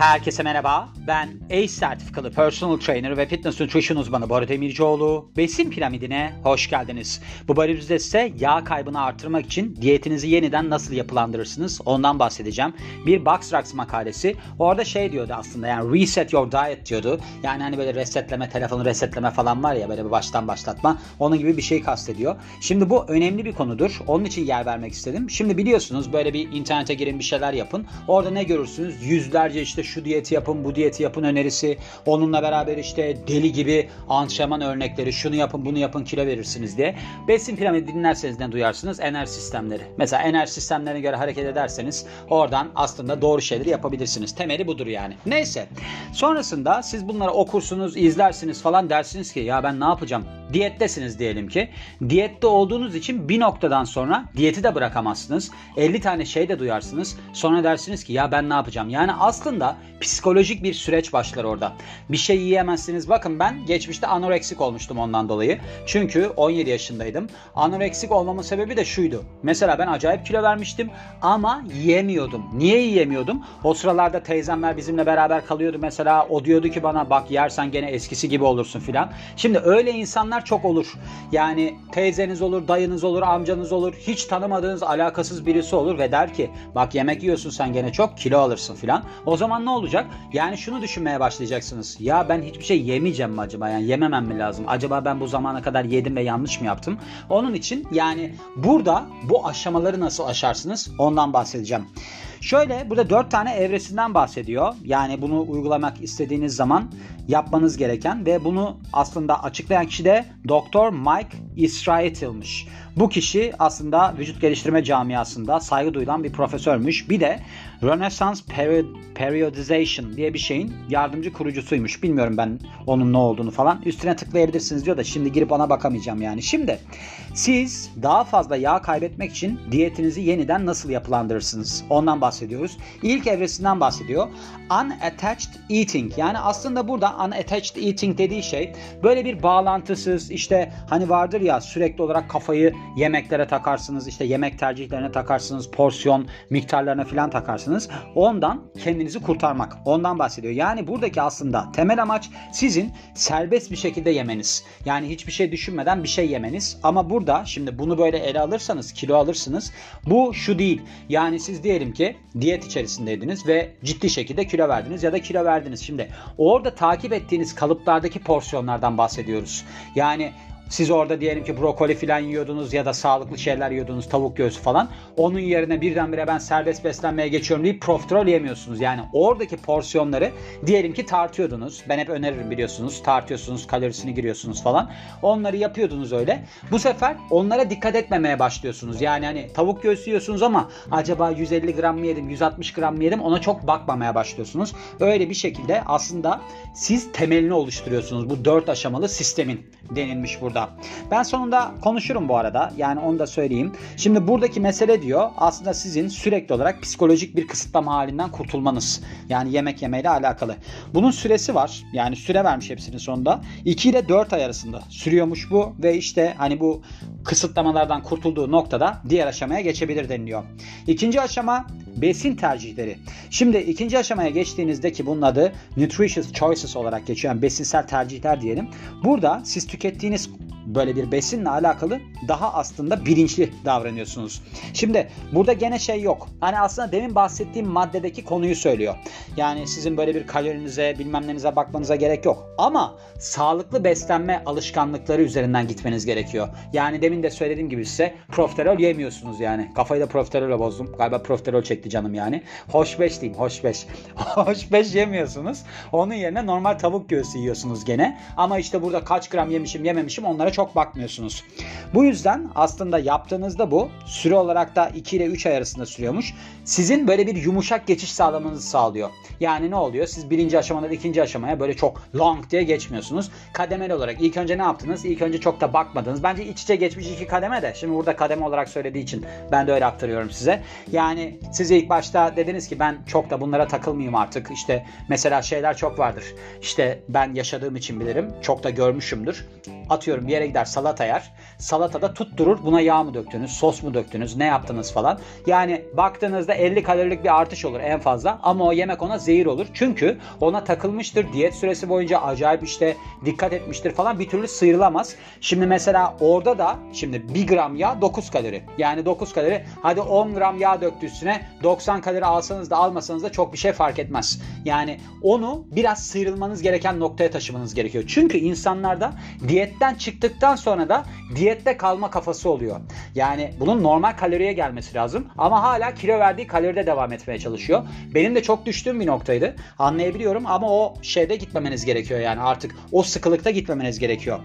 Herkese merhaba. Ben ACE sertifikalı personal trainer ve fitness nutrition uzmanı Bora Demircioğlu. Besin piramidine hoş geldiniz. Bu bölümümüzde size yağ kaybını artırmak için diyetinizi yeniden nasıl yapılandırırsınız ondan bahsedeceğim. Bir Boxrocks makalesi. Orada şey diyordu aslında yani reset your diet diyordu. Yani hani böyle resetleme, telefonu resetleme falan var ya böyle bir baştan başlatma. Onun gibi bir şey kastediyor. Şimdi bu önemli bir konudur. Onun için yer vermek istedim. Şimdi biliyorsunuz böyle bir internete girin bir şeyler yapın. Orada ne görürsünüz? Yüzlerce işte şu diyeti yapın, bu diyeti yapın önerisi. Onunla beraber işte deli gibi antrenman örnekleri, şunu yapın, bunu yapın, kilo verirsiniz diye. Besin piramidi dinlerseniz ne duyarsınız? Enerji sistemleri. Mesela enerji sistemlerine göre hareket ederseniz oradan aslında doğru şeyleri yapabilirsiniz. Temeli budur yani. Neyse. Sonrasında siz bunları okursunuz, izlersiniz falan dersiniz ki ya ben ne yapacağım? Diyettesiniz diyelim ki. Diyette olduğunuz için bir noktadan sonra diyeti de bırakamazsınız. 50 tane şey de duyarsınız. Sonra dersiniz ki ya ben ne yapacağım? Yani aslında psikolojik bir süreç başlar orada. Bir şey yiyemezsiniz. Bakın ben geçmişte anoreksik olmuştum ondan dolayı. Çünkü 17 yaşındaydım. Anoreksik olmamın sebebi de şuydu. Mesela ben acayip kilo vermiştim ama yiyemiyordum. Niye yiyemiyordum? O sıralarda teyzemler bizimle beraber kalıyordu mesela. O diyordu ki bana bak yersen gene eskisi gibi olursun filan. Şimdi öyle insanlar çok olur. Yani teyzeniz olur, dayınız olur, amcanız olur. Hiç tanımadığınız alakasız birisi olur ve der ki bak yemek yiyorsun sen gene çok kilo alırsın filan. O zaman ne olacak? Yani şunu düşünmeye başlayacaksınız. Ya ben hiçbir şey yemeyeceğim mi acaba? Yani yememem mi lazım? Acaba ben bu zamana kadar yedim ve yanlış mı yaptım? Onun için yani burada bu aşamaları nasıl aşarsınız? Ondan bahsedeceğim. Şöyle burada dört tane evresinden bahsediyor. Yani bunu uygulamak istediğiniz zaman yapmanız gereken ve bunu aslında açıklayan kişi de Doktor Mike Israetil'miş. Bu kişi aslında vücut geliştirme camiasında saygı duyulan bir profesörmüş. Bir de Renaissance Periodization diye bir şeyin yardımcı kurucusuymuş. Bilmiyorum ben onun ne olduğunu falan. Üstüne tıklayabilirsiniz diyor da şimdi girip ona bakamayacağım yani. Şimdi siz daha fazla yağ kaybetmek için diyetinizi yeniden nasıl yapılandırırsınız? Ondan bahsediyoruz. İlk evresinden bahsediyor. Unattached eating. Yani aslında burada unattached eating dediği şey böyle bir bağlantısız işte hani vardır ya sürekli olarak kafayı yemeklere takarsınız. işte yemek tercihlerine takarsınız. Porsiyon miktarlarına falan takarsınız. Ondan kendinizi kurtarmak. Ondan bahsediyor. Yani buradaki aslında temel amaç sizin serbest bir şekilde yemeniz. Yani hiçbir şey düşünmeden bir şey yemeniz. Ama burada şimdi bunu böyle ele alırsanız kilo alırsınız. Bu şu değil. Yani siz diyelim ki diyet içerisindeydiniz ve ciddi şekilde kilo verdiniz ya da kilo verdiniz. Şimdi orada takip ettiğiniz kalıplardaki porsiyonlardan bahsediyoruz. Yani siz orada diyelim ki brokoli falan yiyordunuz ya da sağlıklı şeyler yiyordunuz tavuk göğsü falan. Onun yerine birdenbire ben serbest beslenmeye geçiyorum deyip profiterol yemiyorsunuz. Yani oradaki porsiyonları diyelim ki tartıyordunuz. Ben hep öneririm biliyorsunuz. Tartıyorsunuz, kalorisini giriyorsunuz falan. Onları yapıyordunuz öyle. Bu sefer onlara dikkat etmemeye başlıyorsunuz. Yani hani tavuk göğsü yiyorsunuz ama acaba 150 gram mı yedim, 160 gram mı yedim ona çok bakmamaya başlıyorsunuz. Öyle bir şekilde aslında siz temelini oluşturuyorsunuz. Bu dört aşamalı sistemin denilmiş burada burada. Ben sonunda konuşurum bu arada. Yani onu da söyleyeyim. Şimdi buradaki mesele diyor aslında sizin sürekli olarak psikolojik bir kısıtlama halinden kurtulmanız. Yani yemek yemeyle alakalı. Bunun süresi var. Yani süre vermiş hepsinin sonunda. 2 ile 4 ay arasında sürüyormuş bu ve işte hani bu kısıtlamalardan kurtulduğu noktada diğer aşamaya geçebilir deniliyor. İkinci aşama besin tercihleri. Şimdi ikinci aşamaya geçtiğinizde ki bunun adı nutritious choices olarak geçiyor. Yani besinsel tercihler diyelim. Burada siz tükettiğiniz böyle bir besinle alakalı daha aslında bilinçli davranıyorsunuz. Şimdi burada gene şey yok. Hani aslında demin bahsettiğim maddedeki konuyu söylüyor. Yani sizin böyle bir kalorinize bilmem nenize bakmanıza gerek yok. Ama sağlıklı beslenme alışkanlıkları üzerinden gitmeniz gerekiyor. Yani demin de söylediğim gibi size profiterol yemiyorsunuz yani. Kafayı da profiterolle bozdum. Galiba profiterol çekti canım yani. Hoş beş diyeyim hoş beş. hoş beş yemiyorsunuz. Onun yerine normal tavuk göğsü yiyorsunuz gene. Ama işte burada kaç gram yemişim yememişim onlara çok bakmıyorsunuz. Bu yüzden aslında yaptığınızda bu süre olarak da 2 ile 3 ay arasında sürüyormuş. Sizin böyle bir yumuşak geçiş sağlamanızı sağlıyor. Yani ne oluyor? Siz birinci aşamadan ikinci aşamaya böyle çok long diye geçmiyorsunuz. Kademeli olarak ilk önce ne yaptınız? İlk önce çok da bakmadınız. Bence iç içe geçmiş iki kademe de. Şimdi burada kademe olarak söylediği için ben de öyle aktarıyorum size. Yani siz ilk başta dediniz ki ben çok da bunlara takılmayayım artık. İşte mesela şeyler çok vardır. İşte ben yaşadığım için bilirim. Çok da görmüşümdür. Atıyorum bir yere gider salata yer. Salatada tutturur. Buna yağ mı döktünüz, sos mu döktünüz, ne yaptınız falan. Yani baktığınızda 50 kalorilik bir artış olur en fazla ama o yemek ona zehir olur. Çünkü ona takılmıştır. Diyet süresi boyunca acayip işte dikkat etmiştir falan bir türlü sıyrılamaz. Şimdi mesela orada da şimdi 1 gram yağ 9 kalori. Yani 9 kalori hadi 10 gram yağ döktü üstüne 90 kalori alsanız da almasanız da çok bir şey fark etmez. Yani onu biraz sıyrılmanız gereken noktaya taşımanız gerekiyor. Çünkü insanlarda diyetten çıktıktan sonra da diyette kalma kafası oluyor. Yani bunun normal kaloriye gelmesi lazım ama hala kilo verdiği kaloride devam etmeye çalışıyor. Benim de çok düştüğüm bir noktaydı. Anlayabiliyorum ama o şeyde gitmemeniz gerekiyor yani artık o sıkılıkta gitmemeniz gerekiyor.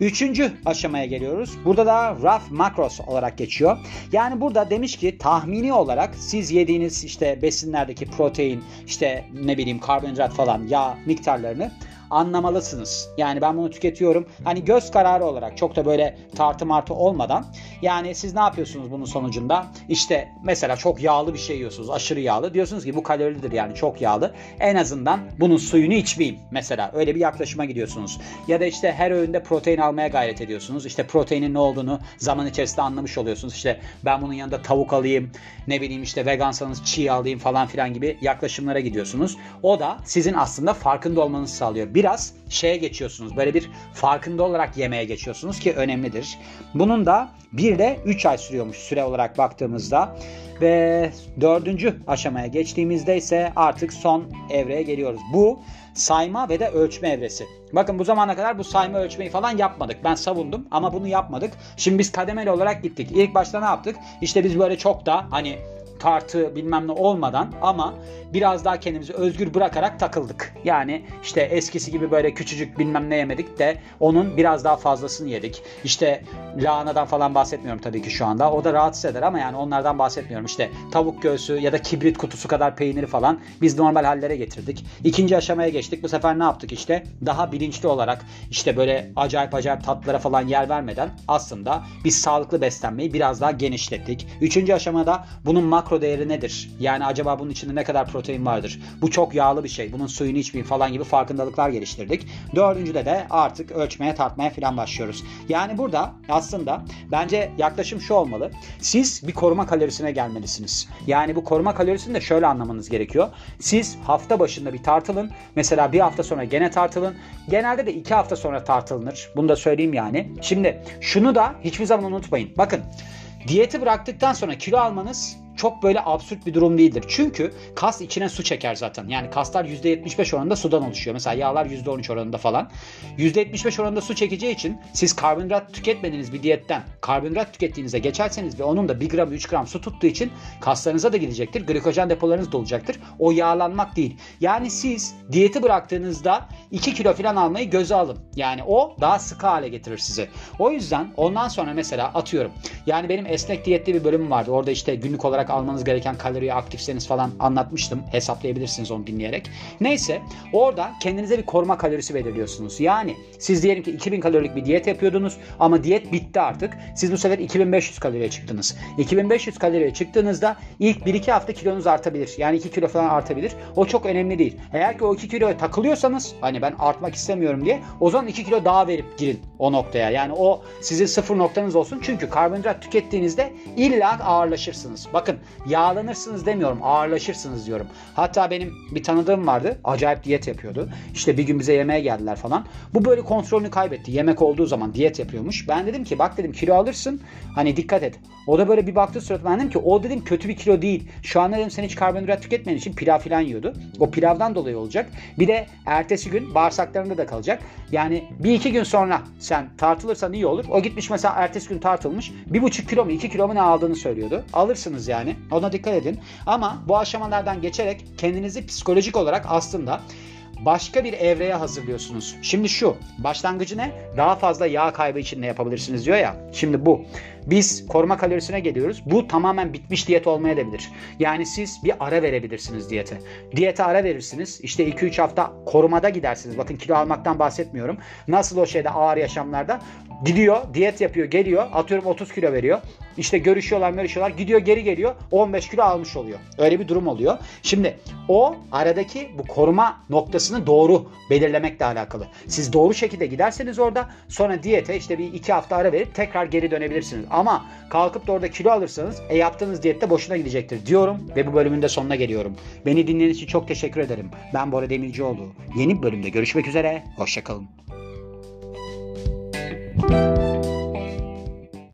Üçüncü aşamaya geliyoruz. Burada da rough macros olarak geçiyor. Yani burada demiş ki tahmini olarak siz yediğiniz işte besinlerdeki protein, işte ne bileyim karbonhidrat falan yağ miktarlarını anlamalısınız. Yani ben bunu tüketiyorum. Hani göz kararı olarak çok da böyle tartı martı olmadan. Yani siz ne yapıyorsunuz bunun sonucunda? İşte mesela çok yağlı bir şey yiyorsunuz. Aşırı yağlı. Diyorsunuz ki bu kalorilidir yani çok yağlı. En azından bunun suyunu içmeyeyim. Mesela öyle bir yaklaşıma gidiyorsunuz. Ya da işte her öğünde protein almaya gayret ediyorsunuz. İşte proteinin ne olduğunu zaman içerisinde anlamış oluyorsunuz. İşte ben bunun yanında tavuk alayım. Ne bileyim işte vegansanız çiğ alayım falan filan gibi yaklaşımlara gidiyorsunuz. O da sizin aslında farkında olmanızı sağlıyor biraz şeye geçiyorsunuz. Böyle bir farkında olarak yemeğe geçiyorsunuz ki önemlidir. Bunun da 1 ile 3 ay sürüyormuş süre olarak baktığımızda. Ve dördüncü aşamaya geçtiğimizde ise artık son evreye geliyoruz. Bu sayma ve de ölçme evresi. Bakın bu zamana kadar bu sayma ölçmeyi falan yapmadık. Ben savundum ama bunu yapmadık. Şimdi biz kademeli olarak gittik. İlk başta ne yaptık? İşte biz böyle çok da hani tartı bilmem ne olmadan ama biraz daha kendimizi özgür bırakarak takıldık. Yani işte eskisi gibi böyle küçücük bilmem ne yemedik de onun biraz daha fazlasını yedik. İşte lahanadan falan bahsetmiyorum tabii ki şu anda. O da rahatsız eder ama yani onlardan bahsetmiyorum. İşte tavuk göğsü ya da kibrit kutusu kadar peyniri falan biz normal hallere getirdik. İkinci aşamaya geçtik. Bu sefer ne yaptık işte? Daha bilinçli olarak işte böyle acayip acayip tatlara falan yer vermeden aslında biz sağlıklı beslenmeyi biraz daha genişlettik. Üçüncü aşamada bunun makro değeri nedir? Yani acaba bunun içinde ne kadar protein vardır? Bu çok yağlı bir şey. Bunun suyunu içmeyin falan gibi farkındalıklar geliştirdik. Dördüncüde de artık ölçmeye tartmaya falan başlıyoruz. Yani burada aslında bence yaklaşım şu olmalı. Siz bir koruma kalorisine gelmelisiniz. Yani bu koruma kalorisini de şöyle anlamanız gerekiyor. Siz hafta başında bir tartılın. Mesela bir hafta sonra gene tartılın. Genelde de iki hafta sonra tartılınır. Bunu da söyleyeyim yani. Şimdi şunu da hiçbir zaman unutmayın. Bakın diyeti bıraktıktan sonra kilo almanız çok böyle absürt bir durum değildir. Çünkü kas içine su çeker zaten. Yani kaslar %75 oranında sudan oluşuyor. Mesela yağlar %13 oranında falan. %75 oranında su çekeceği için siz karbonhidrat tüketmediğiniz bir diyetten karbonhidrat tükettiğinizde geçerseniz ve onun da 1 gram 3 gram su tuttuğu için kaslarınıza da gidecektir. Glikojen depolarınız dolacaktır. O yağlanmak değil. Yani siz diyeti bıraktığınızda 2 kilo falan almayı göze alın. Yani o daha sıkı hale getirir sizi. O yüzden ondan sonra mesela atıyorum. Yani benim esnek diyetli bir bölümüm vardı. Orada işte günlük olarak olarak almanız gereken kaloriyi aktifseniz falan anlatmıştım. Hesaplayabilirsiniz onu dinleyerek. Neyse orada kendinize bir koruma kalorisi belirliyorsunuz. Yani siz diyelim ki 2000 kalorilik bir diyet yapıyordunuz ama diyet bitti artık. Siz bu sefer 2500 kaloriye çıktınız. 2500 kaloriye çıktığınızda ilk 1-2 hafta kilonuz artabilir. Yani 2 kilo falan artabilir. O çok önemli değil. Eğer ki o 2 kiloya takılıyorsanız hani ben artmak istemiyorum diye o zaman 2 kilo daha verip girin o noktaya. Yani o sizin sıfır noktanız olsun. Çünkü karbonhidrat tükettiğinizde illa ağırlaşırsınız. Bakın yağlanırsınız demiyorum ağırlaşırsınız diyorum. Hatta benim bir tanıdığım vardı acayip diyet yapıyordu. İşte bir gün bize yemeğe geldiler falan. Bu böyle kontrolünü kaybetti. Yemek olduğu zaman diyet yapıyormuş. Ben dedim ki bak dedim kilo alırsın hani dikkat et. O da böyle bir baktı suratıma ben dedim ki o dedim kötü bir kilo değil. Şu an dedim sen hiç karbonhidrat tüketmediğin için pilav falan yiyordu. O pilavdan dolayı olacak. Bir de ertesi gün bağırsaklarında da kalacak. Yani bir iki gün sonra sen tartılırsan iyi olur. O gitmiş mesela ertesi gün tartılmış. Bir buçuk kilo mu iki kilo mu ne aldığını söylüyordu. Alırsınız yani. Ona dikkat edin. Ama bu aşamalardan geçerek kendinizi psikolojik olarak aslında başka bir evreye hazırlıyorsunuz. Şimdi şu başlangıcı ne? Daha fazla yağ kaybı için ne yapabilirsiniz diyor ya. Şimdi bu. Biz koruma kalorisine geliyoruz. Bu tamamen bitmiş diyet olmayabilir. Yani siz bir ara verebilirsiniz diyete. Diyete ara verirsiniz. İşte 2-3 hafta korumada gidersiniz. Bakın kilo almaktan bahsetmiyorum. Nasıl o şeyde ağır yaşamlarda Gidiyor, diyet yapıyor, geliyor. Atıyorum 30 kilo veriyor. İşte görüşüyorlar, görüşüyorlar. Gidiyor, geri geliyor. 15 kilo almış oluyor. Öyle bir durum oluyor. Şimdi o aradaki bu koruma noktasını doğru belirlemekle alakalı. Siz doğru şekilde giderseniz orada sonra diyete işte bir iki hafta ara verip tekrar geri dönebilirsiniz. Ama kalkıp da orada kilo alırsanız e yaptığınız diyette boşuna gidecektir diyorum ve bu bölümün de sonuna geliyorum. Beni dinlediğiniz için çok teşekkür ederim. Ben Bora Demircioğlu. Yeni bir bölümde görüşmek üzere. Hoşçakalın. Bye.